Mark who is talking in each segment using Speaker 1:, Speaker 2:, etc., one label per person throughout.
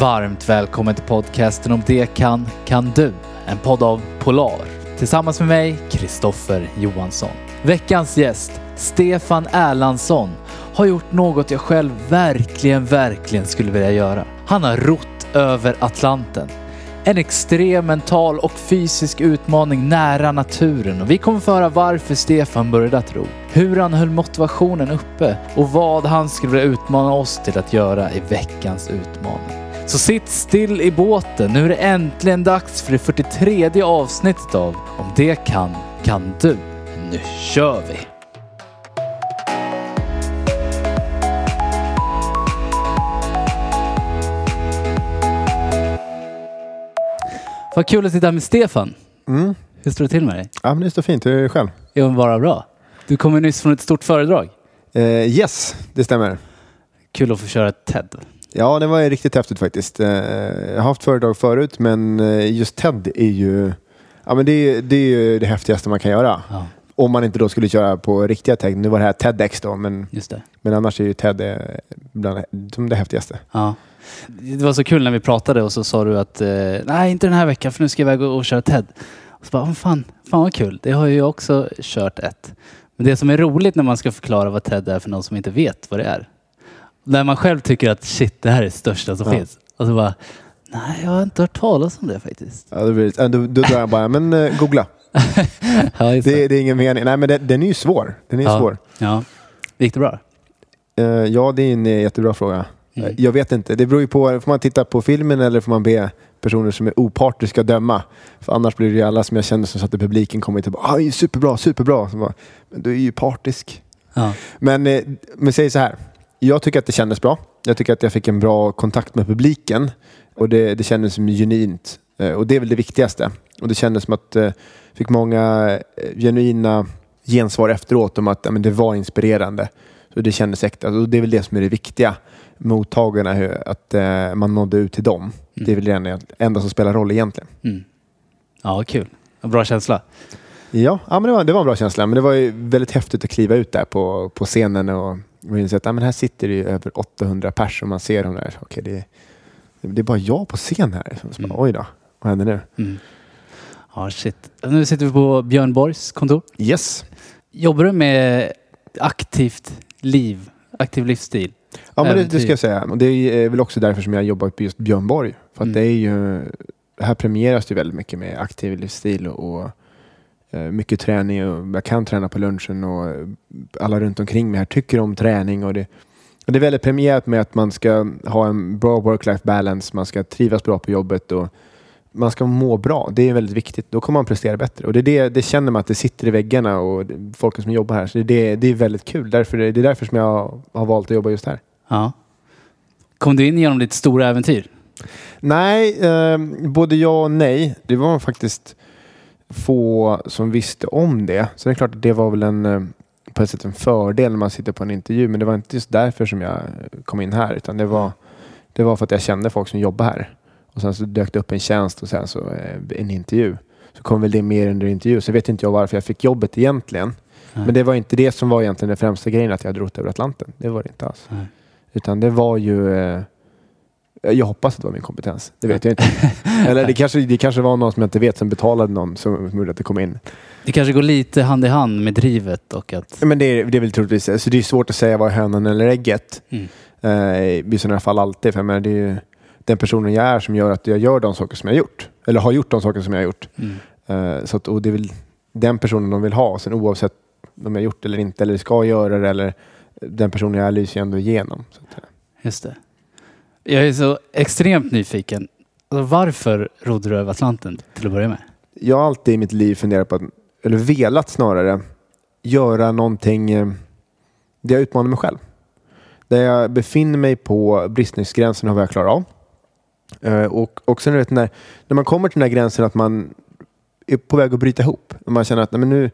Speaker 1: Varmt välkommen till podcasten om det kan, kan du. En podd av Polar. Tillsammans med mig, Kristoffer Johansson. Veckans gäst, Stefan Erlandsson, har gjort något jag själv verkligen, verkligen skulle vilja göra. Han har rott över Atlanten. En extrem mental och fysisk utmaning nära naturen och vi kommer få höra varför Stefan började att ro, hur han höll motivationen uppe och vad han skulle vilja utmana oss till att göra i veckans utmaning. Så sitt still i båten, nu är det äntligen dags för det 43 avsnittet av Om det kan, kan du. Nu kör vi! Vad kul att sitta här med Stefan.
Speaker 2: Mm.
Speaker 1: Hur står det till med dig?
Speaker 2: Ja, men det står fint. Hur är det själv?
Speaker 1: Jo, bara bra. Du kommer nyss från ett stort föredrag.
Speaker 2: Eh, yes, det stämmer.
Speaker 1: Kul att få köra ett TED.
Speaker 2: Ja, det var riktigt häftigt faktiskt. Eh, jag har haft föredrag förut, men eh, just TED är ju, ja, men det, är, det är ju det häftigaste man kan göra.
Speaker 1: Ja,
Speaker 2: Om man inte då skulle köra på riktiga TED. Nu var det här TEDx då, men, men annars är ju TED eh, bland som det häftigaste.
Speaker 1: Ja. Det var så kul när vi pratade och så sa du att nej, inte den här veckan för nu ska jag iväg och, och köra TED. Och så bara, "Åh, fan, fan vad kul. Det har ju jag också kört ett. Men det som är roligt när man ska förklara vad TED är för någon som inte vet vad det är. När man själv tycker att shit, det här är det största som
Speaker 2: Ja.
Speaker 1: finns. Och så bara, nej, jag har inte hört talas om det faktiskt.
Speaker 2: Ja, då, blir, då, då drar jag bara, men eh, googla.
Speaker 1: ja, det.
Speaker 2: Det, det är ingen mening. Nej, men det, den är ju svår. Den är
Speaker 1: Ja.
Speaker 2: svår.
Speaker 1: Ja. Gick det bra?
Speaker 2: Eh, ja, det är en eh, jättebra fråga.
Speaker 1: Mm.
Speaker 2: Eh, Jag vet inte. Det beror ju på. Får man titta på filmen eller får man be personer som är opartiska döma? För annars blir det ju alla som jag känner som satt i publiken kommer till bara ah, superbra, superbra. Bara, men du är ju partisk.
Speaker 1: Ja.
Speaker 2: Men, men säg så här. Jag tycker att det kändes bra. Jag tycker att jag fick en bra kontakt med publiken. Och det, det kändes som genuint. Eh, och det är väl det viktigaste. Och det kändes som att jag fick många eh, genuina gensvar efteråt om att men det var inspirerande. Så det kändes äkta. Och det är väl det som är det viktiga. Mottagarna, att eh, man nådde ut till dem. Det är väl det enda, som spelar roll egentligen.
Speaker 1: Mm. Ja, kul. Bra känsla.
Speaker 2: Ja, ja men det, var, det var en bra känsla. Men det var ju väldigt häftigt att kliva ut där på, på scenen och, och inse att ja, men här sitter det ju över 800 pers och man ser dem där. Okej, det, det är bara jag på scen här. Så bara,
Speaker 1: Mm.
Speaker 2: Oj då, vad händer nu?
Speaker 1: Mm. Ja, shit. Nu sitter vi på Björn Borgs kontor.
Speaker 2: Yes.
Speaker 1: Jobbar du med aktivt liv, aktiv livsstil?
Speaker 2: Ja, men det, det ska jag säga. Och det är väl också därför som jag jobbar på just Björn Borg. För att
Speaker 1: Mm.
Speaker 2: det är ju, här premieras det väldigt mycket med aktiv livsstil och, eh, mycket träning. Och jag kan träna på lunchen och eh, alla runt omkring mig här tycker om träning. Och det, och det är väldigt premierat med att man ska ha en bra work-life balance, man ska trivas bra på jobbet och man ska må bra. Det är väldigt viktigt. Då kommer man prestera bättre. Och det, är det, det känner man att det sitter i väggarna och folk som jobbar här. Så det, är- det är väldigt kul. Därför, det är därför som jag har valt att jobba just här.
Speaker 1: Ja. Kom du in genom ditt stora äventyr?
Speaker 2: Nej, eh, både ja och nej. Det var faktiskt få som visste om det. Så det är klart att det var väl en, eh, på ett sätt en fördel när man sitter på en intervju. Men det var inte just därför som jag kom in här. Utan det var, det var för att jag kände folk som jobbar här. Och sen så dök det upp en tjänst och sen så eh, en intervju. Så kom väl det mer under intervju. Så vet inte jag varför jag fick jobbet egentligen.
Speaker 1: Nej.
Speaker 2: Men det var inte det som var egentligen den främsta grejen att jag rott över Atlanten. Det var det inte alls.
Speaker 1: Nej.
Speaker 2: Utan det var ju... Eh, jag hoppas att det var min kompetens. Det vet jag inte. Eller det kanske, det kanske var någon som jag inte vet som betalade någon som gjorde att det kom in.
Speaker 1: Det kanske går lite hand i hand med drivet och att...
Speaker 2: Men det är, det är väl troligtvis... Alltså det är svårt att säga vad hönan eller ägget.
Speaker 1: Mm.
Speaker 2: Eh, I sådana fall alltid. För menar, det är ju den personen jag är som gör att jag gör de saker som jag har gjort. Eller har gjort de saker som jag har gjort.
Speaker 1: Mm.
Speaker 2: Eh, så att, och det är väl den personen de vill ha. Sen oavsett om jag har gjort det eller inte, eller ska göra det, eller den personen jag är lyser ändå igenom. Så att.
Speaker 1: Just det. Jag är så extremt nyfiken. Alltså, varför rodde du över Atlanten till att börja med?
Speaker 2: jag har alltid i mitt liv funderat på, att, eller velat snarare, göra någonting eh, där jag utmanar mig själv. Där jag befinner mig på bristningsgränsen av vad jag klarar av. Eh, och, också sen när, när man kommer till den här gränsen att man är på väg att bryta ihop. Och man känner att nej, men nu,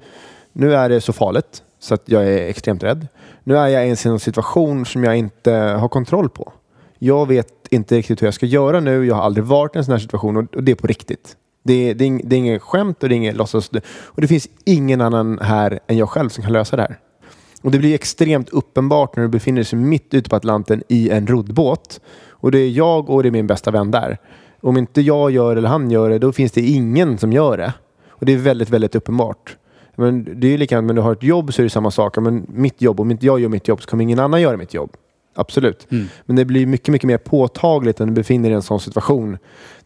Speaker 2: nu är det så farligt så att jag är extremt rädd. Nu är jag i en situation som jag inte har kontroll på. Jag vet inte riktigt hur jag ska göra nu. Jag har aldrig varit i en sån här situation och, det är på riktigt. Det är, det, är, det är inget skämt och det är inget låtsas. Och det finns ingen annan här än jag själv som kan lösa det här. Och det blir extremt uppenbart när du befinner dig mitt ute på Atlanten i en roddbåt Och det är jag och det är min bästa vän där. Om inte jag gör eller han gör det, då finns det ingen som gör det. Och det är väldigt, väldigt uppenbart. Men det är ju likadant, men du har ett jobb så är det samma sak. Men mitt jobb, om inte jag gör mitt jobb så kommer ingen annan göra mitt jobb. Absolut.
Speaker 1: Mm.
Speaker 2: Men det blir mycket, mycket mer påtagligt när du befinner dig i en sån situation.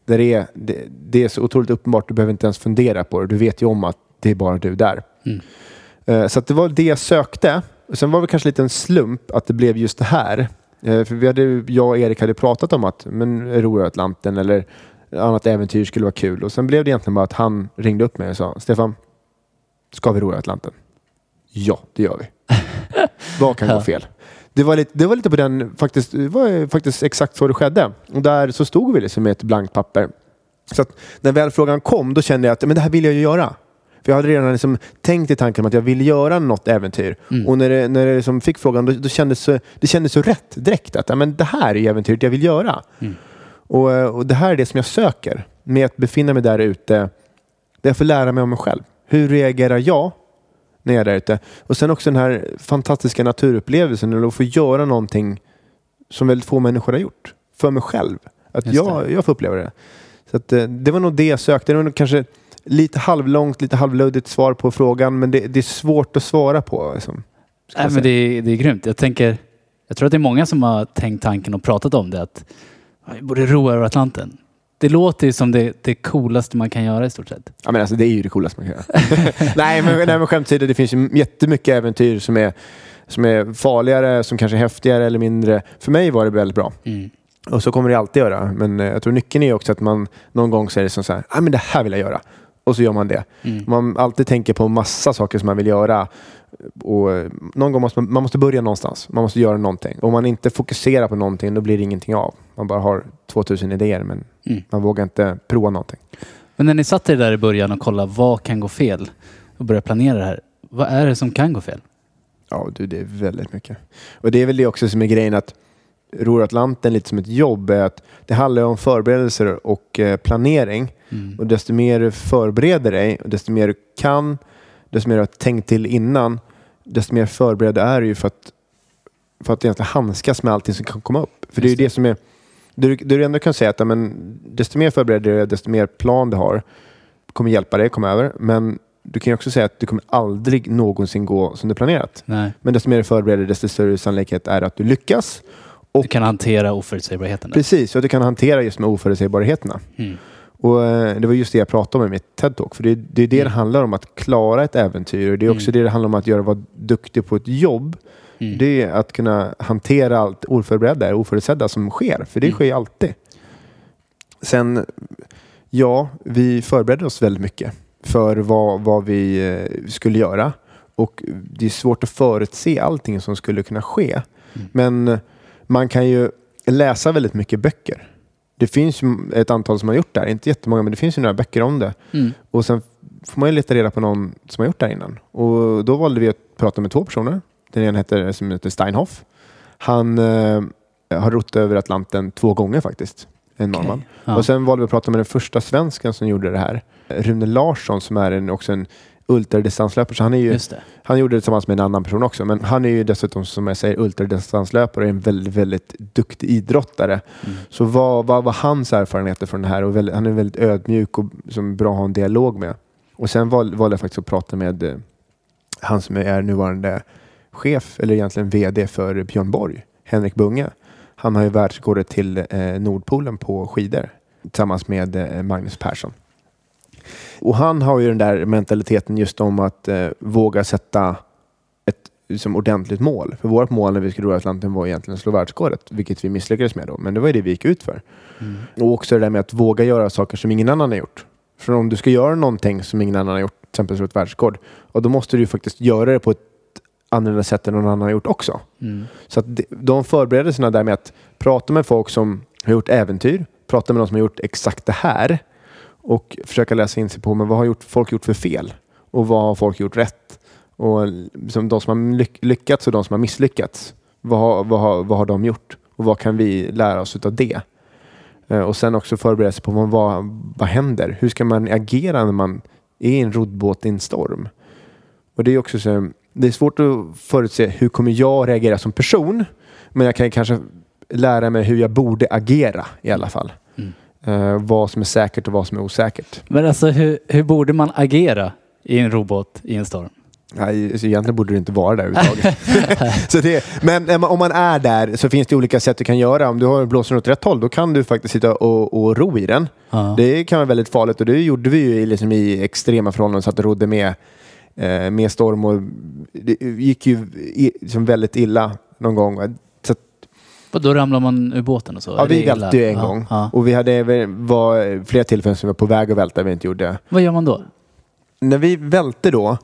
Speaker 2: Där det är, det, det är så otroligt uppenbart, du behöver inte ens fundera på det. Du vet ju om att det är bara du där.
Speaker 1: Mm.
Speaker 2: Eh, Så det var det jag sökte. Och sen var det kanske lite en slump att det blev just det här. Eh, För vi hade, jag och Erik hade pratat om att men Roratlanten eller annat äventyr skulle vara kul. Och sen blev det egentligen bara att han ringde upp mig och sa Stefan, ska vi ro Atlanten? Ja, det gör vi. Vad kan gå fel? Det var, lite, det var lite på den, faktiskt, det var faktiskt exakt så det skedde. Och där så stod vi liksom med ett blankt papper. Så när väl frågan kom, då kände jag att men det här vill jag ju göra. För jag hade redan liksom tänkt i tanken om att jag vill göra något äventyr. Och när det, när det liksom fick frågan, då, då kändes så, det kändes så rätt direkt. Att men det här är äventyret jag vill göra. Och, eh, och det här är det som jag söker. Med att befinna mig där ute, där jag får lära mig om mig själv. Hur reagerar jag när jag är där ute? Och sen också den här fantastiska naturupplevelsen, att få göra någonting som väldigt få människor har gjort. För mig själv. Att jag, jag får uppleva det. Så att, eh, det var nog det jag sökte. Det var nog kanske lite halvlångt, lite halvluddigt svar på frågan, men det, det är svårt att svara på. Liksom,
Speaker 1: Nej, men det, är, det är grymt. Jag tänker, jag tror att det är många som har tänkt tanken och pratat om det att "Ja, vi borde ro över Atlanten. Det låter ju som det, det coolaste man kan göra i stort sett.
Speaker 2: Ja, men alltså, det är ju det coolaste man kan göra. nej, men, nej, men skämt det finns ju jättemycket äventyr som är, som är farligare, som kanske är häftigare eller mindre. För mig var det väldigt bra.
Speaker 1: Mm.
Speaker 2: Och så kommer det alltid göra. Men eh, jag tror nyckeln är också att man någon gång säger som så här, ah, men det här vill jag göra. Och så gör man det.
Speaker 1: Mm.
Speaker 2: Man alltid tänker på massa saker som man vill göra. Och eh, någon gång måste man, man måste börja någonstans. Man måste göra någonting. Om man inte fokuserar på någonting, då blir det ingenting av. Man bara har 2000 idéer, men
Speaker 1: Mm.
Speaker 2: man vågar inte prova någonting.
Speaker 1: Men när ni satt er där i början och kollade vad kan gå fel och började planera det här. Vad är det som kan gå fel?
Speaker 2: Ja, du, det är väldigt mycket. Och det är väl det också som är grejen att Ror Atlanten lite som ett jobb är att det handlar om förberedelser och eh, planering.
Speaker 1: Mm.
Speaker 2: Och desto mer du förbereder dig och desto mer du kan, desto mer du har tänkt till innan, desto mer förberedd är du ju för att, för att egentligen handskas med allting som kan komma upp. För det är ju
Speaker 1: det.
Speaker 2: som är, det du, ändå kan säga att ja, men, desto mer förberedd du är, desto mer plan du har, kommer hjälpa dig komma över. Men du kan ju också säga att du kommer aldrig någonsin gå som du planerat.
Speaker 1: Nej.
Speaker 2: Men desto mer du förbereder, desto större sannolikhet är det att du lyckas.
Speaker 1: Du kan hantera oförutsägbarheten.
Speaker 2: Precis, och att du kan hantera just med oförutsägbarheterna.
Speaker 1: Mm.
Speaker 2: Och eh, Det var just det jag pratade om i mitt TED-talk. För det, det är det det handlar om, att klara ett äventyr. Och Det är också
Speaker 1: Mm.
Speaker 2: det det handlar om att göra, vara duktig på ett jobb.
Speaker 1: Mm.
Speaker 2: Det är att kunna hantera allt oförberedda, oförutsedda som sker. För det
Speaker 1: Mm.
Speaker 2: sker alltid. Sen, ja, vi förberedde oss väldigt mycket för vad, vad vi eh, skulle göra. Och det är svårt att förutse allting som skulle kunna ske.
Speaker 1: Mm.
Speaker 2: Men man kan ju läsa väldigt mycket böcker. Det finns ett antal som har gjort det här. Inte jättemånga, men det finns ju några böcker om det.
Speaker 1: Mm.
Speaker 2: Och sen får man ju leta reda på någon som har gjort det här innan. Och då valde vi att prata med två personer. Den ena heter, som heter Steinhoff. Han eh, har rott över Atlanten två gånger faktiskt. En norrman.
Speaker 1: Ja.
Speaker 2: Och sen valde vi att prata med den första svensken som gjorde det här. Rune Larsson som är en, också en ultradistanslöpare. Så han, är ju, han gjorde det tillsammans med en annan person också. Men han är ju dessutom som jag säger ultradistanslöpare och är en väldigt, väldigt duktig idrottare.
Speaker 1: Mm.
Speaker 2: Så vad, vad var hans erfarenheter från det här? Och väldigt, han är väldigt ödmjuk och som bra att ha en dialog med. Och sen val, valde jag faktiskt att prata med eh, han som är nuvarande chef, eller egentligen VD för Björn Borg, Henrik Bunge. Han har ju världsrekordet till eh, Nordpolen på skidor tillsammans med eh, Magnus Persson. Och han har ju den där mentaliteten just om att eh, våga sätta ett liksom, ordentligt mål. För vårt mål när vi skulle ro Atlanten var egentligen att slå världsrekordet, vilket vi misslyckades med då. Men det var ju det vi gick ut för.
Speaker 1: Mm.
Speaker 2: Och också det där med att våga göra saker som ingen annan har gjort. För om du ska göra någonting som ingen annan har gjort, till exempel slå ett världsrekord, och då måste du ju faktiskt göra det på ett annorlunda sätt än någon annan har gjort också.
Speaker 1: Mm.
Speaker 2: Så att de- de förberedelserna där med att prata med folk som har gjort äventyr, prata med någon som har gjort exakt det här och försöka läsa in sig på men vad har gjort, folk gjort för fel och vad har folk gjort rätt? Och liksom de som har lyckats och de som har misslyckats, vad har, vad, har, vad har de gjort? Och vad kan vi lära oss av det? Eh, och sen också förbereda sig på vad, vad, vad händer? Hur ska man agera när man är i en roddbåt i en storm? Och det är också så, det är svårt att förutse hur kommer jag reagera som person. Men jag kan kanske lära mig hur jag borde agera i alla fall.
Speaker 1: Mm.
Speaker 2: Eh, vad som är säkert och vad som är osäkert.
Speaker 1: Men alltså hur, hur borde man agera i en robåt i en storm?
Speaker 2: Nej, alltså, egentligen borde du inte vara där överhuvudtaget. så det, men om man är där så finns det olika sätt du kan göra. Om du har blåsen åt rätt håll då kan du faktiskt sitta och, och ro i den.
Speaker 1: Ja.
Speaker 2: Det kan vara väldigt farligt och det gjorde vi ju i, liksom, i extrema förhållanden så att det rodde med, eh, med storm och det gick ju i, liksom väldigt illa någon gång.
Speaker 1: Och då ramlar man ur båten och så?
Speaker 2: ja, vi välte ju en
Speaker 1: Ja,
Speaker 2: gång
Speaker 1: Ja.
Speaker 2: och vi hade var flera tillfällen som vi var på väg att välta vi inte gjorde.
Speaker 1: Vad gör man då?
Speaker 2: När vi välte då,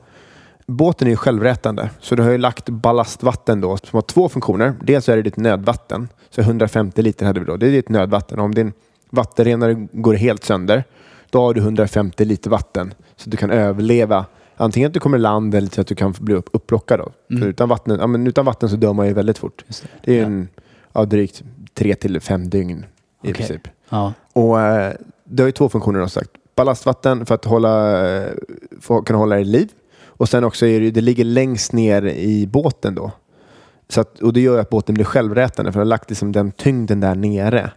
Speaker 2: båten är ju självrätande, så du har ju lagt ballastvatten då som har två funktioner. Dels är det ditt nödvatten, så 150 liter hade vi då. Det är ditt nödvatten. Om din vattenrenare går helt sönder, då har du 150 liter vatten så du kan överleva. Antingen att du kommer i land eller så att du kan bli upp, upplockad. Då.
Speaker 1: Mm.
Speaker 2: För utan, vatten, ja, utan vatten så dör man ju väldigt fort.
Speaker 1: Det.
Speaker 2: Det är ju
Speaker 1: Ja.
Speaker 2: en, ja, drygt tre till fem dygn i
Speaker 1: Okej.
Speaker 2: princip.
Speaker 1: Ja.
Speaker 2: Och eh, det har ju två funktioner som sagt. Ballastvatten för att hålla, eh, för att kunna hålla i liv. Och sen också är det, det ligger längst ner i båten då. Så att, och det gör att båten blir självrätande för det har lagt liksom den tyngden där nere.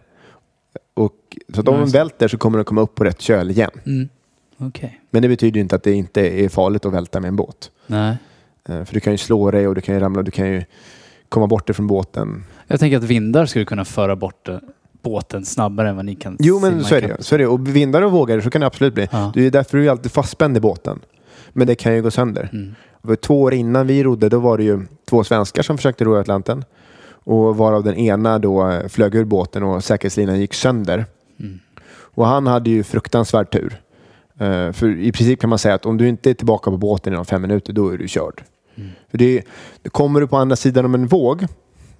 Speaker 2: Och, så att om den
Speaker 1: det.
Speaker 2: välter så kommer den komma upp på rätt köl igen.
Speaker 1: Mm. Okej.
Speaker 2: Men det betyder inte att det inte är farligt att välta med en båt.
Speaker 1: Nej.
Speaker 2: Eh, För du kan ju slå dig och du kan ju ramla, du kan ju komma bort ifrån båten.
Speaker 1: Jag tänker att vindar skulle kunna föra bort eh, båten snabbare än vad ni kan
Speaker 2: Jo men så är det. Så är det. Och vindar och vågor så kan det absolut bli.
Speaker 1: Ja.
Speaker 2: Det är därför du är alltid fastspänd i båten. Men det kan ju gå sönder.
Speaker 1: Mm.
Speaker 2: För två år innan vi rodde då var det ju två svenskar som försökte ro i Atlanten. Och varav den ena då eh, flög ur båten och säkerhetslinan gick sönder.
Speaker 1: Mm.
Speaker 2: Och han hade ju fruktansvärd tur. Eh, för i princip kan man säga att om du inte är tillbaka på båten inom fem minuter, då är du körd.
Speaker 1: Mm.
Speaker 2: För det, kommer du på andra sidan om en våg,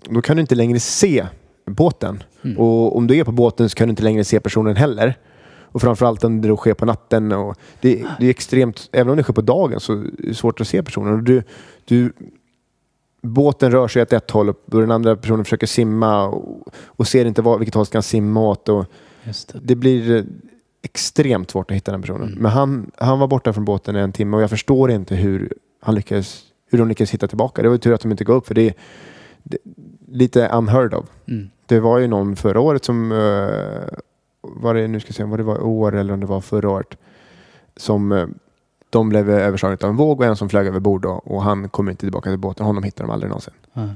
Speaker 2: då kan du inte längre se båten.
Speaker 1: Mm.
Speaker 2: Och om du är på båten så kan du inte längre se personen heller. Och framförallt om det då sker på natten. Och det, det är extremt, även om det sker på dagen så är det svårt att se personen. Och du, du, båten rör sig åt ett håll och den andra personen försöker simma och, och ser inte vad, vilket håll ska han simma åt. Och
Speaker 1: det.
Speaker 2: det blir eh, extremt svårt att hitta den personen.
Speaker 1: Mm.
Speaker 2: Men han, han var borta från båten i en timme och jag förstår inte hur, han lyckades, hur de lyckades hitta tillbaka. Det var tur att de inte gav upp för det det, lite unheard of.
Speaker 1: Mm.
Speaker 2: Det var ju någon förra året som, eh, var det, nu ska jag se om det var i år eller om det var förra året, som eh, de blev överslagna av en våg och en som flög över bord då, och han kom inte tillbaka till båten. Honom hittade de aldrig någonsin.
Speaker 1: Ja.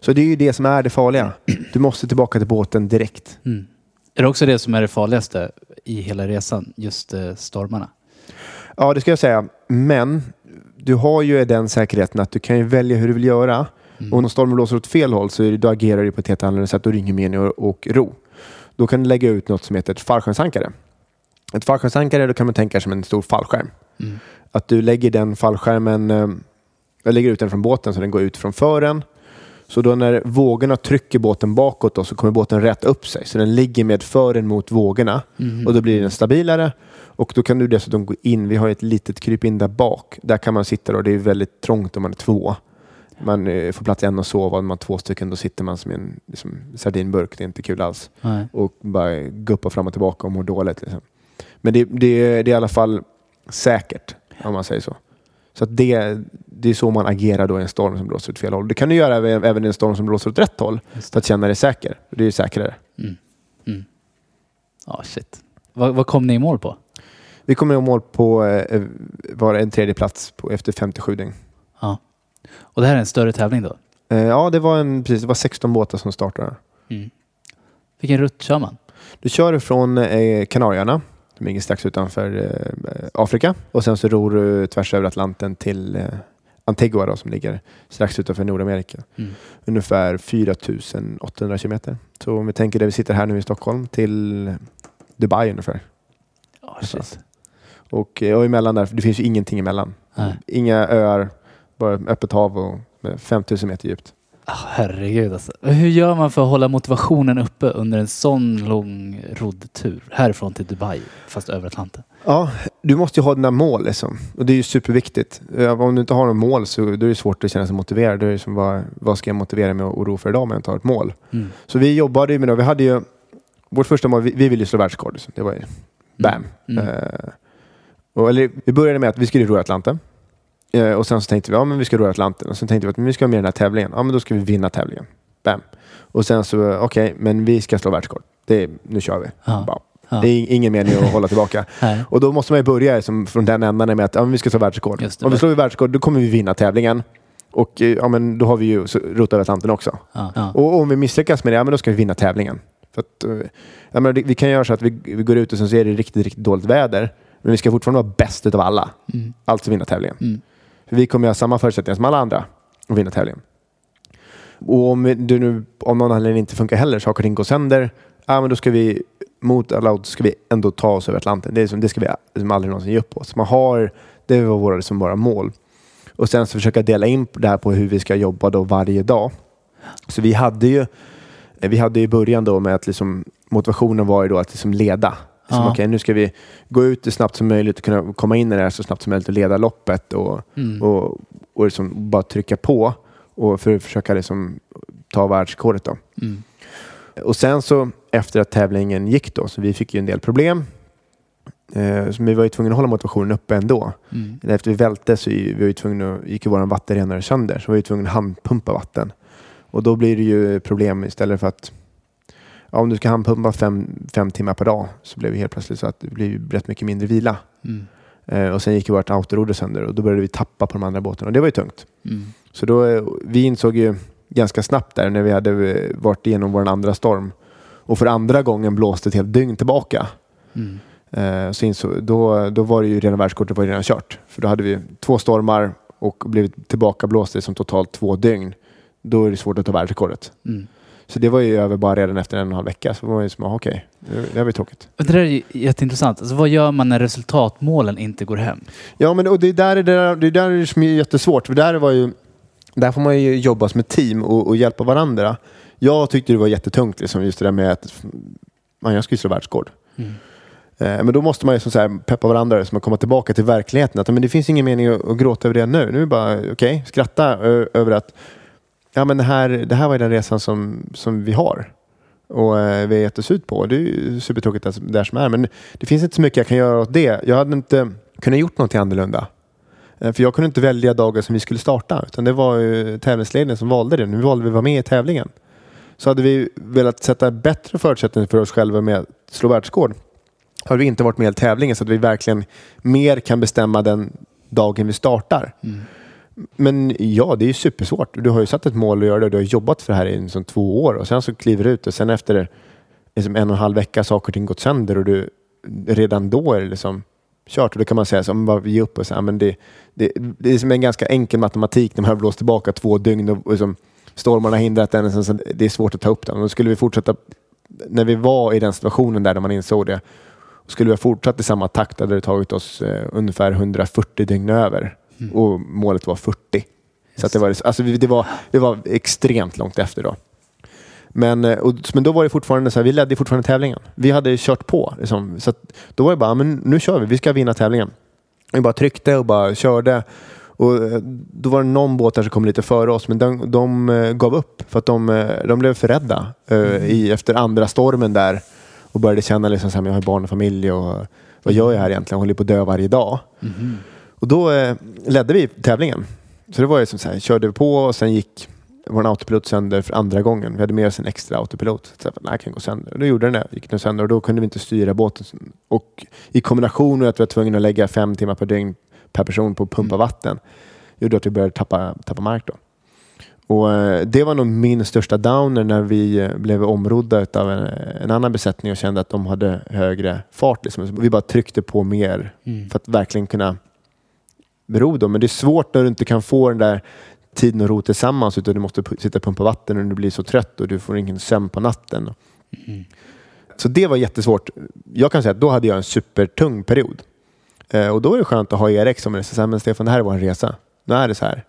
Speaker 2: Så det är ju det som är det farliga. Du måste tillbaka till båten direkt.
Speaker 1: Mm. Är det också det som är det farligaste i hela resan? Just eh, stormarna?
Speaker 2: Ja, det ska jag säga. Men du har ju den säkerheten att du kan ju välja hur du vill göra.
Speaker 1: Mm.
Speaker 2: Och om stormen blåser åt fel håll så det, då agerar du på ett helt annorlunda sätt. Då ringer mening och, och ro. Då kan du lägga ut något som heter ett fallskärmsankare. Ett fallskärmsankare då kan man tänka som en stor fallskärm.
Speaker 1: Mm.
Speaker 2: Att du lägger den fallskärmen, eh, jag lägger ut den från båten så den går ut från fören. Så då när vågorna trycker båten bakåt då, så kommer båten rätt upp sig. Så den ligger med fören mot vågorna.
Speaker 1: Mm.
Speaker 2: Och då blir den stabilare. Och då kan du dessutom gå in. Vi har ett litet krypin där bak. Där kan man sitta och det är väldigt trångt om man är två. Man eh, får plats en och sova. Om man är två stycken då sitter man som i en liksom, sardinburk. Det är inte kul alls.
Speaker 1: Nej.
Speaker 2: Och bara guppa fram och tillbaka och mår dåligt. Liksom. Men det, det, det är i alla fall säkert om man säger så. Så att det, det är så man agerar då i en storm som blåser åt fel håll. Det kan du göra även även i en storm som blåser åt rätt håll för att känna dig säker. Det är ju säkrare.
Speaker 1: Mm. Mm. Ja, shit. Vad, vad kom ni i mål på?
Speaker 2: Vi kommer i mål på eh, var en tredje plats på, efter 57 dygn.
Speaker 1: Och det här är en större tävling då?
Speaker 2: Eh, ja, det var, en, precis, det var 16 båtar som startade.
Speaker 1: Mm. Vilken rutt kör man?
Speaker 2: Du kör från eh, Kanarieöarna, som ligger strax utanför eh, Afrika. Och sen så ror du tvärs över Atlanten till eh, Antigua då, som ligger strax utanför Nordamerika.
Speaker 1: Mm.
Speaker 2: Ungefär 4800 kilometer. Så om vi tänker där vi sitter här nu i Stockholm till Dubai ungefär.
Speaker 1: Shit.
Speaker 2: Och, eh, och emellan där, det finns ju ingenting emellan.
Speaker 1: Nej.
Speaker 2: Inga öar, bara öppet hav och med 5000 meter djupt.
Speaker 1: Ah, herregud alltså. Hur gör man för att hålla motivationen uppe under en sån lång roddtur? Härifrån till Dubai, fast över Atlanten.
Speaker 2: Ja, du måste ju ha dina mål liksom. Och det är ju superviktigt. Om du inte har något mål så då är det svårt att känna sig motiverad. Då är det som vad, vad ska jag motivera mig att ro för idag om jag inte har ett mål?
Speaker 1: Mm.
Speaker 2: Så vi jobbade ju med det. Vi hade ju vårt första mål, vi, vi ville ju slå världsrekord. liksom. Det var ju bam.
Speaker 1: Mm.
Speaker 2: Eh, och, eller, vi började med att vi skulle ro Atlanten. Eh, och sen så tänkte vi, ja men vi ska ro Atlanten. Och sen tänkte vi att men vi ska vara med i den här tävlingen. Ja men då ska vi vinna tävlingen. Bam. Och sen så, okej, men vi ska slå världsrekord. Det, är- nu kör vi.
Speaker 1: Ja.
Speaker 2: Bara.
Speaker 1: Ja.
Speaker 2: Det är ingen mening att hålla tillbaka. Och då måste man ju börja liksom, från den ändan med att ja, men vi ska slå världsrekord. Om vi slår världsrekord, då kommer vi vinna tävlingen. Och eh, ja, men då har vi ju rotat över Atlanten också.
Speaker 1: Ja. Ja.
Speaker 2: Och om vi misslyckas med det, ja, men då ska vi vinna tävlingen. För att, eh, menar, det- vi kan göra så att vi, vi går ut och sen så är det riktigt, riktigt dåligt väder. Men vi ska fortfarande vara bäst utav alla.
Speaker 1: Mm.
Speaker 2: Alltså vinna tävlingen.
Speaker 1: Mm.
Speaker 2: För vi kommer ha samma förutsättningar som alla andra att vinna tävlingen. Och om du nu om någon anledning inte funkar heller, saker och ting går sönder, ja, men då ska vi mot alla odds ska vi ändå ta oss över Atlanten. Det, är som, det ska vi liksom aldrig någonsin ge upp oss. Man har, det var våra, liksom våra mål. Och sen så försöka dela in det här på hur vi ska jobba då varje dag. Så vi hade ju vi hade i början då med att liksom, motivationen var ju då att liksom leda. Liksom,
Speaker 1: Ja.
Speaker 2: Okej, nu ska vi gå ut så snabbt som möjligt och kunna komma in i det här så snabbt som möjligt och leda loppet och,
Speaker 1: Mm.
Speaker 2: och, och liksom bara trycka på och för att försöka liksom ta världsrekordet. Då.
Speaker 1: Mm.
Speaker 2: Och sen så efter att tävlingen gick då, så vi fick ju en del problem. Eh, så vi var ju tvungna att hålla motivationen uppe ändå.
Speaker 1: Mm.
Speaker 2: Efter vi välte så vi var ju tvungna, att- gick ju vår vattenrenare sönder så vi var ju tvungna att handpumpa vatten. Och då blir det ju problem istället för att ja, om du ska handpumpa fem, fem timmar per dag så blev det helt plötsligt så att det blir rätt mycket mindre vila.
Speaker 1: Mm.
Speaker 2: Eh, och sen gick ju vårt autoroder sönder och då började vi tappa på de andra båtarna och det var ju tungt.
Speaker 1: Mm.
Speaker 2: Så då, eh, vi insåg ju ganska snabbt där när vi hade eh, varit igenom vår andra storm och för andra gången blåste ett helt dygn tillbaka.
Speaker 1: Mm.
Speaker 2: Eh, så insåg, då, då var det ju redan världskortet var redan kört. För då hade vi två stormar och blivit tillbakablåsta i som totalt två dygn. Då är det svårt att ta världsrekordet.
Speaker 1: Mm.
Speaker 2: Så det var ju över bara redan efter en och en halv vecka. Så var man ju som, okej, det, det var ju tråkigt.
Speaker 1: Och Det där är ju jätteintressant. Alltså, vad gör man när resultatmålen inte går hem?
Speaker 2: Ja, men och det är där det, där, det är där det som är jättesvårt. För där var ju, där får man ju jobba som ett team och, och hjälpa varandra. Jag tyckte det var jättetungt, liksom, just det där med att man, jag ju slå världsrekord.
Speaker 1: Mm.
Speaker 2: Eh, Men då måste man ju så här peppa varandra som att komma tillbaka till verkligheten. Att, men det finns ingen mening att, att gråta över det nu. Nu är det bara okej, skratta ö- över att ja, men det, här, det här var ju den resan som, som vi har. Och eh, vi har gett oss ut på. Det är ju supertråkigt det där som är. Men det finns inte så mycket jag kan göra åt det. Jag hade inte kunnat gjort någonting annorlunda. Eh, för jag kunde inte välja dagar som vi skulle starta. Utan det var ju tävlingsledningen som valde det. Nu valde vi att vara med i tävlingen. Så hade vi velat sätta bättre förutsättningar för oss själva med att slå världsrekord hade vi inte varit med i tävlingen så att vi verkligen mer kan bestämma den dagen vi startar.
Speaker 1: Mm.
Speaker 2: Men ja, det är ju supersvårt. Du har ju satt ett mål att göra det och du har jobbat för det här i liksom två år och sen så kliver du ut och sen efter liksom en och en halv vecka har saker och ting gått sönder och du, redan då är det liksom kört. Och då kan man säga så, man bara ge upp och säga, men det, det, det är som en ganska enkel matematik när man har blåst tillbaka två dygn och, och liksom, stormarna har hindrat en. Så det är svårt att ta upp den. Då skulle vi fortsätta, när vi var i den situationen där, där man insåg det, skulle vi ha fortsatt i samma takt hade det tagit oss eh, ungefär 140 dygn över.
Speaker 1: Mm.
Speaker 2: Och målet var 40. Så
Speaker 1: Just
Speaker 2: att det, var, alltså, det, var, det var extremt långt efter då. Men, eh, och, men då var det fortfarande så här, vi ledde fortfarande tävlingen. Vi hade kört på. Liksom. Så då var det bara, men nu kör vi, vi ska vinna tävlingen. Vi bara tryckte och bara körde. Och eh, då var det någon båt där som kom lite före oss, men de, de eh, gav upp för att de, de blev för rädda i, efter andra stormen där och började känna liksom så här, jag har barn och familj och vad gör jag här egentligen? Jag håller på att dö varje dag.
Speaker 1: Mhm.
Speaker 2: Och då eh, ledde vi tävlingen. Så det var ju som så här, körde på och sen gick vår autopilot sönder för andra gången. Vi hade med oss en extra autopilot. Så jag, här kan gå sönder. Och då gjorde den det. Gick den sönder och då kunde vi inte styra båten. Och i kombination med att vi var tvungna att lägga fem timmar per dygn per person på att pumpa vatten gjorde att vi började tappa, tappa mark. Då. Och eh, Det var nog min största downer när vi eh, blev omrodda av en, en annan besättning och kände att de hade högre fart. Liksom. Vi bara tryckte på mer
Speaker 1: Mm.
Speaker 2: för att verkligen kunna ro då. Men det är svårt när du inte kan få den där tiden att ro tillsammans utan du måste sitta och pumpa vatten och du blir så trött och du får ingen sömn på natten.
Speaker 1: Mm.
Speaker 2: Så det var jättesvårt. Jag kan säga att då hade jag en supertung period. Eh, och då är det skönt att ha Erik som är så men Stefan det här är vår resa. Nu är det så här.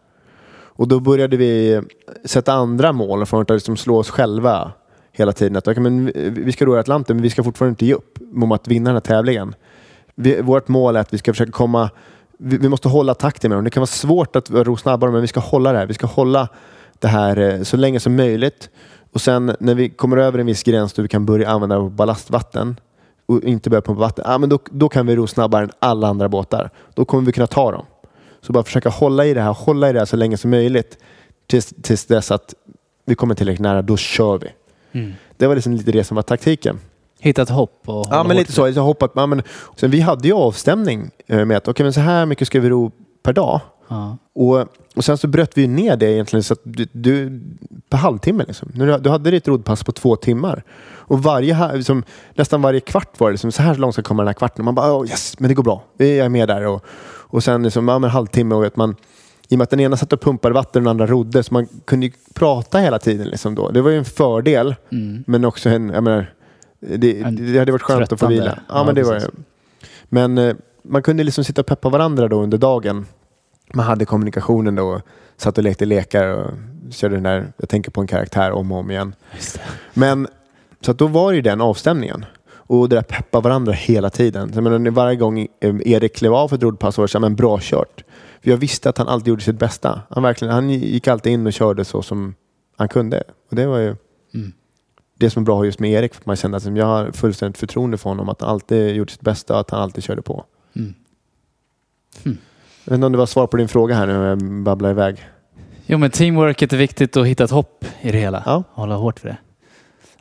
Speaker 2: Och då började vi sätta andra mål för att liksom slå oss själva hela tiden. Att, okay, men vi- ska ro i Atlanten men vi ska fortfarande inte ge upp om att vinna den här tävlingen. Vi, vårt mål är att vi ska försöka komma vi, vi måste hålla takten med dem. Det kan vara svårt att ro snabbare men vi ska hålla det här. Vi ska hålla det här eh, så länge som möjligt. Och sen när vi kommer över en viss gräns då vi kan börja använda ballastvatten och inte börja pumpa vatten, ja, men då, då kan vi ro snabbare än alla andra båtar. Då kommer vi kunna ta dem. Så bara försöka hålla i det här, hålla i det här så länge som möjligt tills, tills dess att vi kommer tillräckligt nära, då kör vi.
Speaker 1: Mm.
Speaker 2: Det var liksom lite det som var taktiken.
Speaker 1: Hitta ett hopp och
Speaker 2: Ja, men lite så. Jag hoppat, ja, men, sen, vi hade ju avstämning eh, med att okay, men så här mycket ska vi ro per dag.
Speaker 1: Ja.
Speaker 2: Och, och sen så bröt vi ner det egentligen så att du, du per halvtimme. Liksom. Du, du hade ditt roddpass på två timmar. Och varje, liksom, nästan varje kvart var det liksom, så här långt ska komma den här kvarten. Och man bara, oh, yes, men det går bra. Jag är med där. Och, och sen liksom, ja, men en halvtimme och att man i och med att den ena satt och pumpade vatten och den andra rodde så man kunde ju prata hela tiden. Liksom då. Det var ju en fördel.
Speaker 1: Mm.
Speaker 2: Men också en, jag menar, det, det hade varit skönt att få vila. Ja,
Speaker 1: Ja,
Speaker 2: men det var,
Speaker 1: precis.
Speaker 2: men eh, man kunde liksom sitta och peppa varandra då under dagen. Man hade kommunikationen då, satt och lekte lekar och körde den där, jag tänker på en karaktär om och om igen.
Speaker 1: Det.
Speaker 2: Men så att då var det ju den avstämningen. Och det där peppa varandra hela tiden. Så menar, varje gång eh, Erik klev av för ett roddpass var det så här, men bra kört. För jag visste att han alltid gjorde sitt bästa. Han, verkligen, han gick alltid in och körde så som han kunde. Och det var ju
Speaker 1: Mm.
Speaker 2: Det som är bra just med Erik. För att man kände att jag har fullständigt förtroende för honom. Att han alltid gjorde sitt bästa och att han alltid körde på.
Speaker 1: Mm.
Speaker 2: Jag vet inte om det var svar på din fråga här nu när jag babblar iväg.
Speaker 1: Jo, men teamworket är viktigt och hitta ett hopp i det hela.
Speaker 2: Ja.
Speaker 1: Hålla hårt för det.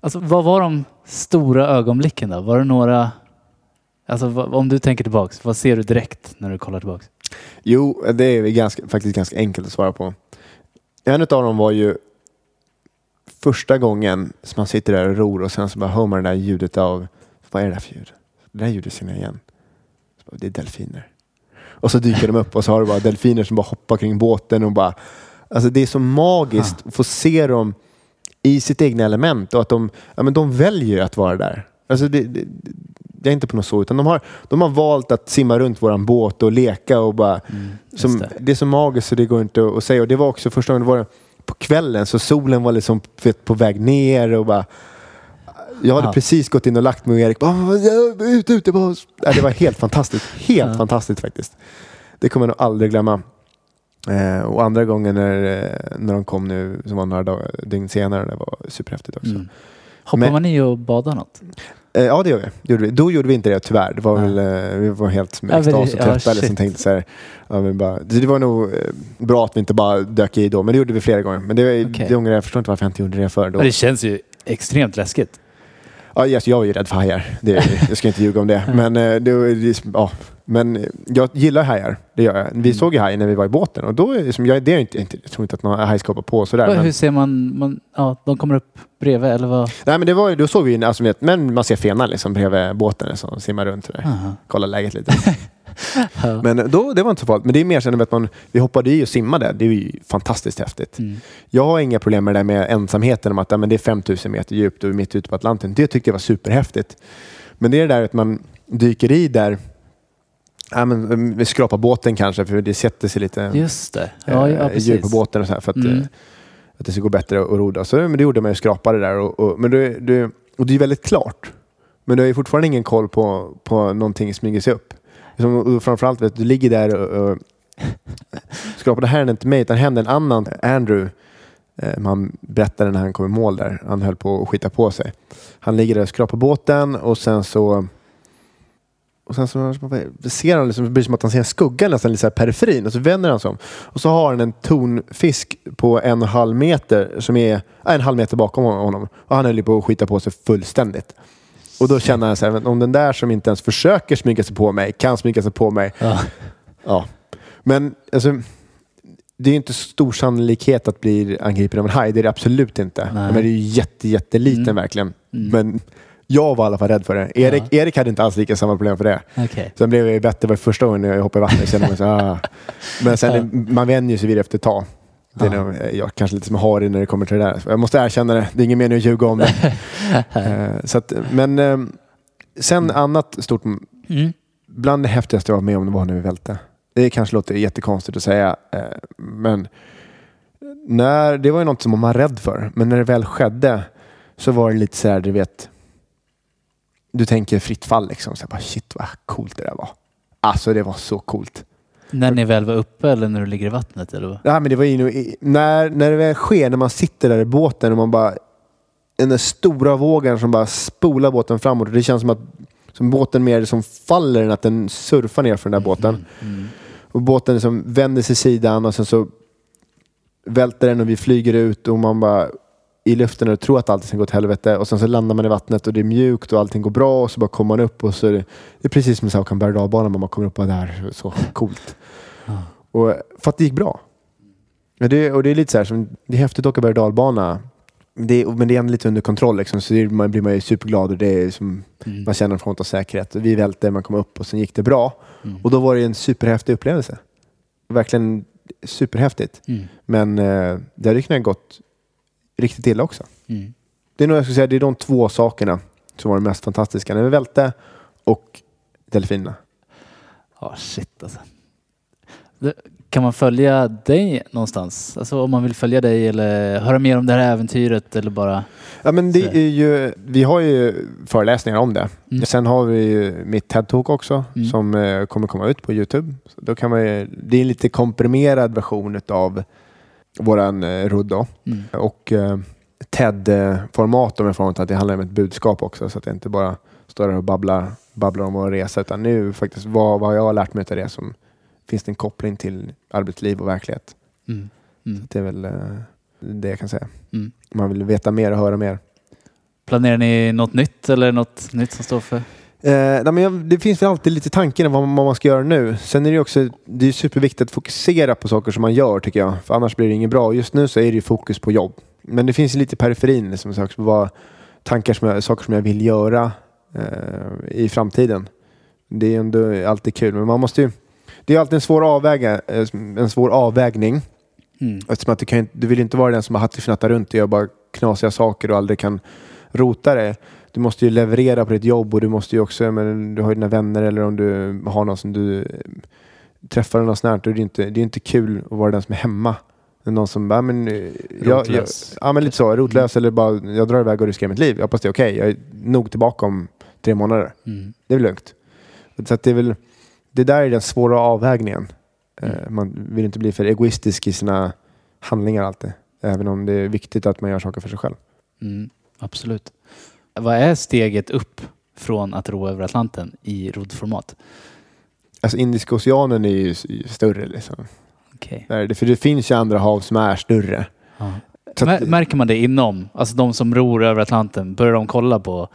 Speaker 1: Alltså, vad var de stora ögonblicken då? Var det några... Alltså, vad, om du tänker tillbaks, vad ser du direkt när du kollar tillbaks?
Speaker 2: Jo, det är ganska, faktiskt ganska enkelt att svara på. En av dem var ju första gången som man sitter där och ror och sen så bara hör man det där ljudet av, vad är det där för ljud? Det där ljudet känner jag igen. Så bara, det är delfiner. Och så dyker de upp och så har du bara delfiner som bara hoppar kring båten och bara, alltså det är så magiskt att få se dem i sitt egna element och att de, ja men de väljer att vara där. Alltså det, det, det är inte på något så, utan de har, de har valt att simma runt våran båt och leka och bara,
Speaker 1: just
Speaker 2: som,
Speaker 1: det.
Speaker 2: det. är så magiskt så det går inte att säga. Och det var också första gången det var på kvällen så solen var liksom vet, på väg ner och bara jag hade
Speaker 1: Ja.
Speaker 2: precis gått in och lagt mig och Erik bara "Ja, ut, ut, det var, ja, det var helt fantastiskt. Helt
Speaker 1: Ja.
Speaker 2: fantastiskt faktiskt. Det kommer jag nog aldrig glömma. Eh, och andra gången när, eh, när de kom nu, som var några dagar, dygn senare, det var superhäftigt också.
Speaker 1: Mm. Hoppar
Speaker 2: Men-
Speaker 1: man i och badar något?
Speaker 2: Eh, ja, det gör vi. Det gjorde vi. Då gjorde vi inte det tyvärr. Det var väl, eh, vi var helt med extas och
Speaker 1: men- ja,
Speaker 2: trötta. eller som tänkte så här, ja, men bara, det var nog eh, bra att vi inte bara dök i då, men det gjorde vi flera gånger. Men det,
Speaker 1: Okej.
Speaker 2: det ångrar jag. Jag förstår inte varför jag inte gjorde det för då.
Speaker 1: Det känns ju extremt läskigt.
Speaker 2: Ja, yes, jag är ju rädd för hajar. Det, jag ska inte ljuga om det. Men, det, det, ja. Men jag gillar hajar. Det gör jag. Vi
Speaker 1: Mm.
Speaker 2: såg ju haj när vi var i båten och då är det som, jag, det är inte, inte, jag tror inte att någon haj ska hoppa på sådär.
Speaker 1: Vad-
Speaker 2: Men,
Speaker 1: Hur ser man, man... Ja, de kommer upp bredvid eller vad?
Speaker 2: nej, men det var, då såg vi alltså, men man ser fenan liksom bredvid båten som simmar runt sådär.
Speaker 1: Aha.
Speaker 2: Kolla läget lite.
Speaker 1: Ja.
Speaker 2: Men då, det var inte så farligt. Men det är mer sen att man, vi hoppade i och simmade. Det är ju fantastiskt häftigt.
Speaker 1: Mm.
Speaker 2: Jag har inga problem med det där med ensamheten, om att ja, men det är 5000 meter djupt och mitt ute på Atlanten. Det tyckte jag var superhäftigt. Men det är det där att man dyker i där, ja, men, vi skrapar båten kanske, för det sätter sig lite
Speaker 1: Just det. Ja, ja,
Speaker 2: eh, djur på båten och så här, för att,
Speaker 1: Mm.
Speaker 2: eh, att det ska gå bättre att roda. Så, men det gjorde man ju, skrapade där. Och, och, men det, det, och det är väldigt klart. Men du har ju fortfarande ingen koll på, på någonting smyger sig upp. Som, och framförallt, vet du, du ligger där och, och skrapar. Det här hände inte mig, utan hände en annan, Andrew. Eh, han berättade när han kom i mål där. Han höll på att skita på sig. Han ligger där och skrapar båten och sen så och sen så ser han liksom, det blir som att han ser en skugga nästan lite så här periferin och så vänder han sig om. Och så har han en tonfisk på en och en halv meter som är äh, en halv meter bakom honom. Och han höll på att skita på sig fullständigt. Och då känner han så här, om den där som inte ens försöker smyga sig på mig kan smyga sig på mig.
Speaker 1: Ja.
Speaker 2: Ja. Men alltså, det är inte stor sannolikhet att bli angripen av en haj. Det är det absolut inte.
Speaker 1: Nej.
Speaker 2: Men det är ju jätte, jätteliten
Speaker 1: Mm.
Speaker 2: verkligen.
Speaker 1: Mm.
Speaker 2: Men jag var i alla fall rädd för det. Erik, Erik hade inte alls lika samma problem för det.
Speaker 1: Okej.
Speaker 2: Sen blev jag ju bättre. Första gången jag hoppade i vattnet. Kände mig så, ah. Men sen, man vänjer sig vid det efter ett tag. Det är
Speaker 1: Ja.
Speaker 2: nog, eh, jag kanske lite som harig när det kommer till det där. Jag måste erkänna det. Det är ingen mening att ljuga om det. Eh, så att, men eh, sen annat stort,
Speaker 1: Mm.
Speaker 2: bland det häftigaste jag var med om var när vi välte. Det kanske låter jättekonstigt att säga, men när, det var ju något som man var rädd för. Men när det väl skedde så var det lite så här, du vet, du tänker fritt fall liksom. Så jag bara, shit vad coolt det där var. Alltså det var så coolt.
Speaker 1: När ni väl var uppe eller när du ligger i vattnet? Eller? vad?
Speaker 2: Ja, men det var ju, när, när det väl sker, när man sitter där i båten och man bara, den där stora vågen som bara spolar båten framåt. Det känns som att som båten mer som faller än att den surfar ner för den där båten.
Speaker 1: Mm.
Speaker 2: Och båten liksom vänder sig sidan och sen så välter den och vi flyger ut och man bara i luften och tror att allting ska gå åt helvete och sen så landar man i vattnet och det är mjukt och allting går bra och så bara kommer man upp och så är det, det är precis som en berg och när man kommer upp och det här är så coolt. Och, för att det gick bra. Det, och det är lite så här, som, det är häftigt att åka berg dalbana det, men det är ändå lite under kontroll liksom, så det, man blir man ju superglad och det är som,
Speaker 1: Mm.
Speaker 2: man känner en form av säkerhet. Vi välte, man kom upp och sen gick det bra.
Speaker 1: Mm.
Speaker 2: Och då var det en superhäftig upplevelse. Verkligen superhäftigt.
Speaker 1: Mm.
Speaker 2: Men eh, det hade kunnat gått riktigt illa också.
Speaker 1: Mm.
Speaker 2: Det är nog jag skulle säga, det är de två sakerna som var det mest fantastiska. När vi välte och delfinerna.
Speaker 1: Ja, shit alltså. Kan man följa dig någonstans? Alltså om man vill följa dig eller höra mer om det här äventyret eller bara...
Speaker 2: Ja, men det är ju, vi har ju föreläsningar om det.
Speaker 1: Mm.
Speaker 2: Sen har vi ju mitt TED-talk också
Speaker 1: Mm.
Speaker 2: som eh, kommer komma ut på Youtube. Så då kan man ju, det är en lite komprimerad version av våran eh, rodd då.
Speaker 1: Mm.
Speaker 2: Och eh, TED-format om jag får att det handlar om ett budskap också så att jag inte bara står där och babblar, babblar om vår resa utan nu faktiskt vad, vad jag har lärt mig av det som finns det en koppling till arbetsliv och verklighet.
Speaker 1: Mm. Mm.
Speaker 2: Det är väl eh, det jag kan säga.
Speaker 1: Mm.
Speaker 2: Man vill veta mer och höra mer.
Speaker 1: Planerar ni något nytt eller något nytt som står för?
Speaker 2: Eh, men det finns väl alltid lite tankar om vad, man ska göra nu. Sen är det också det är superviktigt att fokusera på saker som man gör tycker jag. För annars blir det inget bra. Just nu så är det ju fokus på jobb. Men det finns lite periferin liksom, saker, vad, tankar som jag, saker som jag vill göra eh, i framtiden. Det är ändå alltid kul. Men man måste ju, det är alltid en svår, avväga, eh, en svår avvägning.
Speaker 1: Mm.
Speaker 2: Eftersom att du, kan, du vill inte vara den som bara hattifnattar runt och gör bara knasiga saker och aldrig kan rota det. Du måste ju leverera på ditt jobb och du måste ju också, men du har ju dina vänner eller om du har någon som du eh, träffar något sånt här, då är det inte, det är inte kul att vara den som är hemma. Någon som bara, men, eh, jag, jag, ja men lite så, rotlös eller bara, jag drar iväg och riskerar mitt liv. Jag hoppas det är okej, jag är nog tillbaka om tre månader.
Speaker 1: Mm.
Speaker 2: Det är väl lugnt. Så det är väl, det där är den svåra avvägningen. Eh,
Speaker 1: Mm.
Speaker 2: Man vill inte bli för egoistisk i sina handlingar alltid. Även om det är viktigt att man gör saker för sig själv.
Speaker 1: Mm. Absolut. Vad är steget upp från att ro över Atlanten i roddformat?
Speaker 2: Alltså Indiska oceanen är ju större. Liksom.
Speaker 1: Okej.
Speaker 2: Där för det finns ju andra hav som är större.
Speaker 1: Ja.
Speaker 2: Att-
Speaker 1: Mär- Märker man det inom? Alltså de som ror över Atlanten, börjar de kolla på?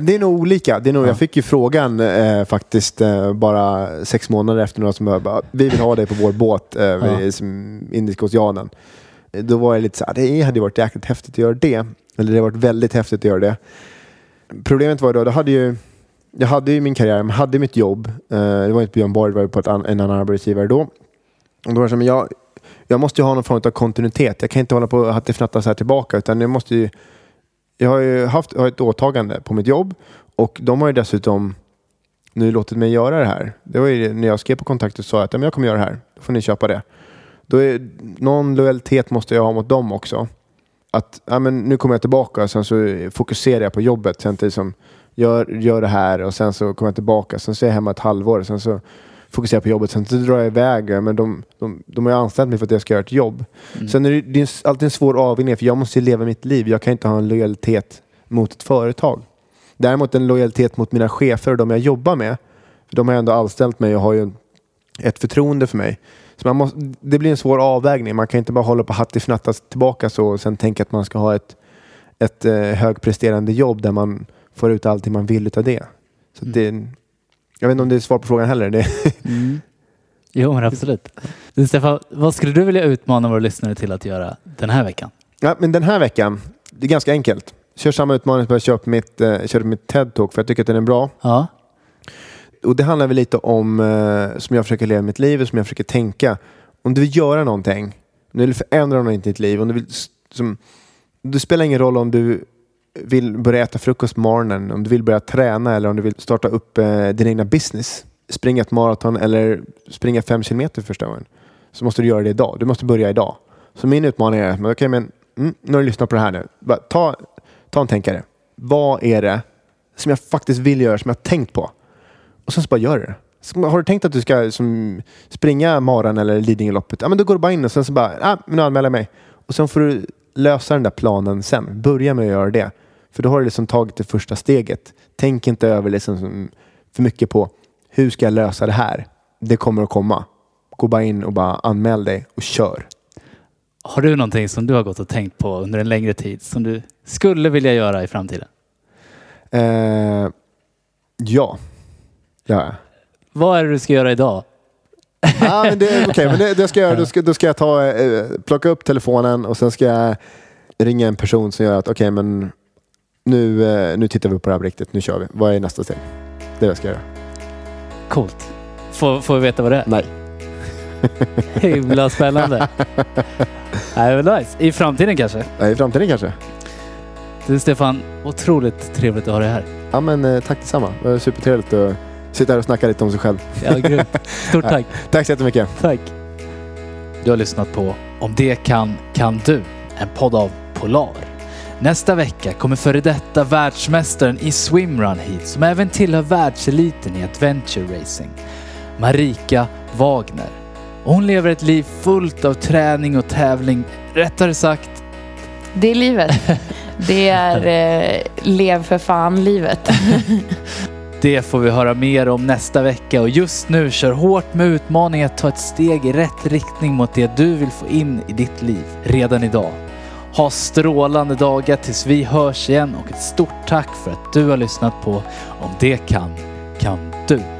Speaker 2: Det är nog olika. Det är nog,
Speaker 1: Ja.
Speaker 2: Jag fick ju frågan eh, faktiskt eh, bara sex månader efter några som bara, vi vill ha dig på vår båt eh,
Speaker 1: Ja.
Speaker 2: som Indiska oceanen. Då var jag lite så här, det hade varit jäkligt häftigt att göra det. Eller det hade varit väldigt häftigt att göra det. Problemet var då, då hade ju, jag hade ju min karriär, jag hade mitt jobb. Eh, det var inte Björn Borg, det var på ett an, en annan arbetsgivare då. Och då var det så men jag, jag måste ju ha någon form av kontinuitet. Jag kan inte hålla på och hattifnatta så här tillbaka utan jag måste ju jag har ju haft har ett åtagande på mitt jobb och de har ju dessutom nu låtit mig göra det här. Det var ju när jag skrev på kontraktet och sa att "Ja, men jag kommer göra det här. Då får ni köpa det. Då är, någon lojalitet måste jag ha mot dem också. Att ja, men nu kommer jag tillbaka och sen så fokuserar jag på jobbet. Till som gör, gör det här och sen så kommer jag tillbaka. Sen så är jag hemma ett halvår. Sen så fokuserar jag på jobbet. Sen så drar jag iväg. Men de, de, de har ju anställt mig för att jag ska göra ett jobb.
Speaker 1: Mm.
Speaker 2: Sen är det, det är alltid en svår avvägning för jag måste ju leva mitt liv. Jag kan inte ha en lojalitet mot ett företag. Däremot en lojalitet mot mina chefer och de jag jobbar med. De har ändå anställt mig och har ju ett förtroende för mig. Så man måste, det blir en svår avvägning. Man kan inte bara hålla på hattifnattas tillbaka så och sen tänka att man ska ha ett, ett eh, högpresterande jobb där man får ut allting man vill utav det. Så att det jag vet inte om det är svar på frågan heller. Det,
Speaker 1: Mm. Jo, men absolut. Du, Stefan, vad skulle du vilja utmana våra lyssnare till att göra den här veckan?
Speaker 2: Ja, men den här veckan, det är ganska enkelt. Kör samma utmaning som jag kört mitt, eh, körde mitt TED-talk för jag tycker att den är bra.
Speaker 1: Ja.
Speaker 2: Och det handlar väl lite om, eh, som jag försöker leva mitt liv och som jag försöker tänka. Om du vill göra någonting, om du vill förändra någonting i ditt liv, om du vill, som, det spelar ingen roll om du vill börja äta frukost på morgonen, om du vill börja träna eller om du vill starta upp eh, din egna business. Springa ett maraton eller springa fem kilometer första gången. Så måste du göra det idag. Du måste börja idag. Så min utmaning är, okej okej men mm, nu har du lyssnat på det här nu. Bara ta, ta en tänkare. Vad är det som jag faktiskt vill göra, som jag har tänkt på? Och sen så bara gör det. Så Har du tänkt att du ska som, springa maran eller Lidingöloppet? Ja, men då går du bara in och sen så bara, ah, nu anmäler jag mig. Och sen får du lösa den där planen sen. Börja med att göra det. För då har du liksom tagit det första steget. Tänk inte över liksom som- för mycket på hur ska jag lösa det här? Det kommer att komma. Gå bara in och bara anmäl dig och kör.
Speaker 1: Har du någonting som du har gått och tänkt på under en längre tid som du skulle vilja göra i framtiden?
Speaker 2: Eh, ja. Ja.
Speaker 1: Vad är det du ska göra idag?
Speaker 2: ah, men det, okay, men det, det ska jag. Då ska, då ska jag ta, eh, plocka upp telefonen och sen ska jag ringa en person som gör att okej, okay, men nu, eh, nu tittar vi på det här på riktigt. Nu kör vi. Vad är nästa steg? Det är jag ska göra.
Speaker 1: Coolt. Får, får vi veta vad det är?
Speaker 2: Nej.
Speaker 1: Himla spännande. Nej, men nice. I framtiden kanske?
Speaker 2: I framtiden kanske.
Speaker 1: Du Stefan, otroligt trevligt att ha dig här.
Speaker 2: Ja, men eh, tack detsamma. Det var supertrevligt att sitta här och snacka lite om sig själv.
Speaker 1: Ja, grymt. Stort tack.
Speaker 2: tack så jättemycket.
Speaker 1: Tack. Du har lyssnat på Om det kan, kan du. En podd av Polar. Nästa vecka kommer före detta världsmästaren i swimrun hit som även tillhör världseliten i adventure racing. Marika Wagner. Hon lever ett liv fullt av träning och tävling. Rättare sagt...
Speaker 3: Det är livet. Det är eh, lev för fan livet.
Speaker 1: Det får vi höra mer om nästa vecka och just nu kör hårt med utmaningen att ta ett steg i rätt riktning mot det du vill få in i ditt liv redan idag. Ha strålande dagar tills vi hörs igen och ett stort tack för att du har lyssnat på Om det kan, kan du.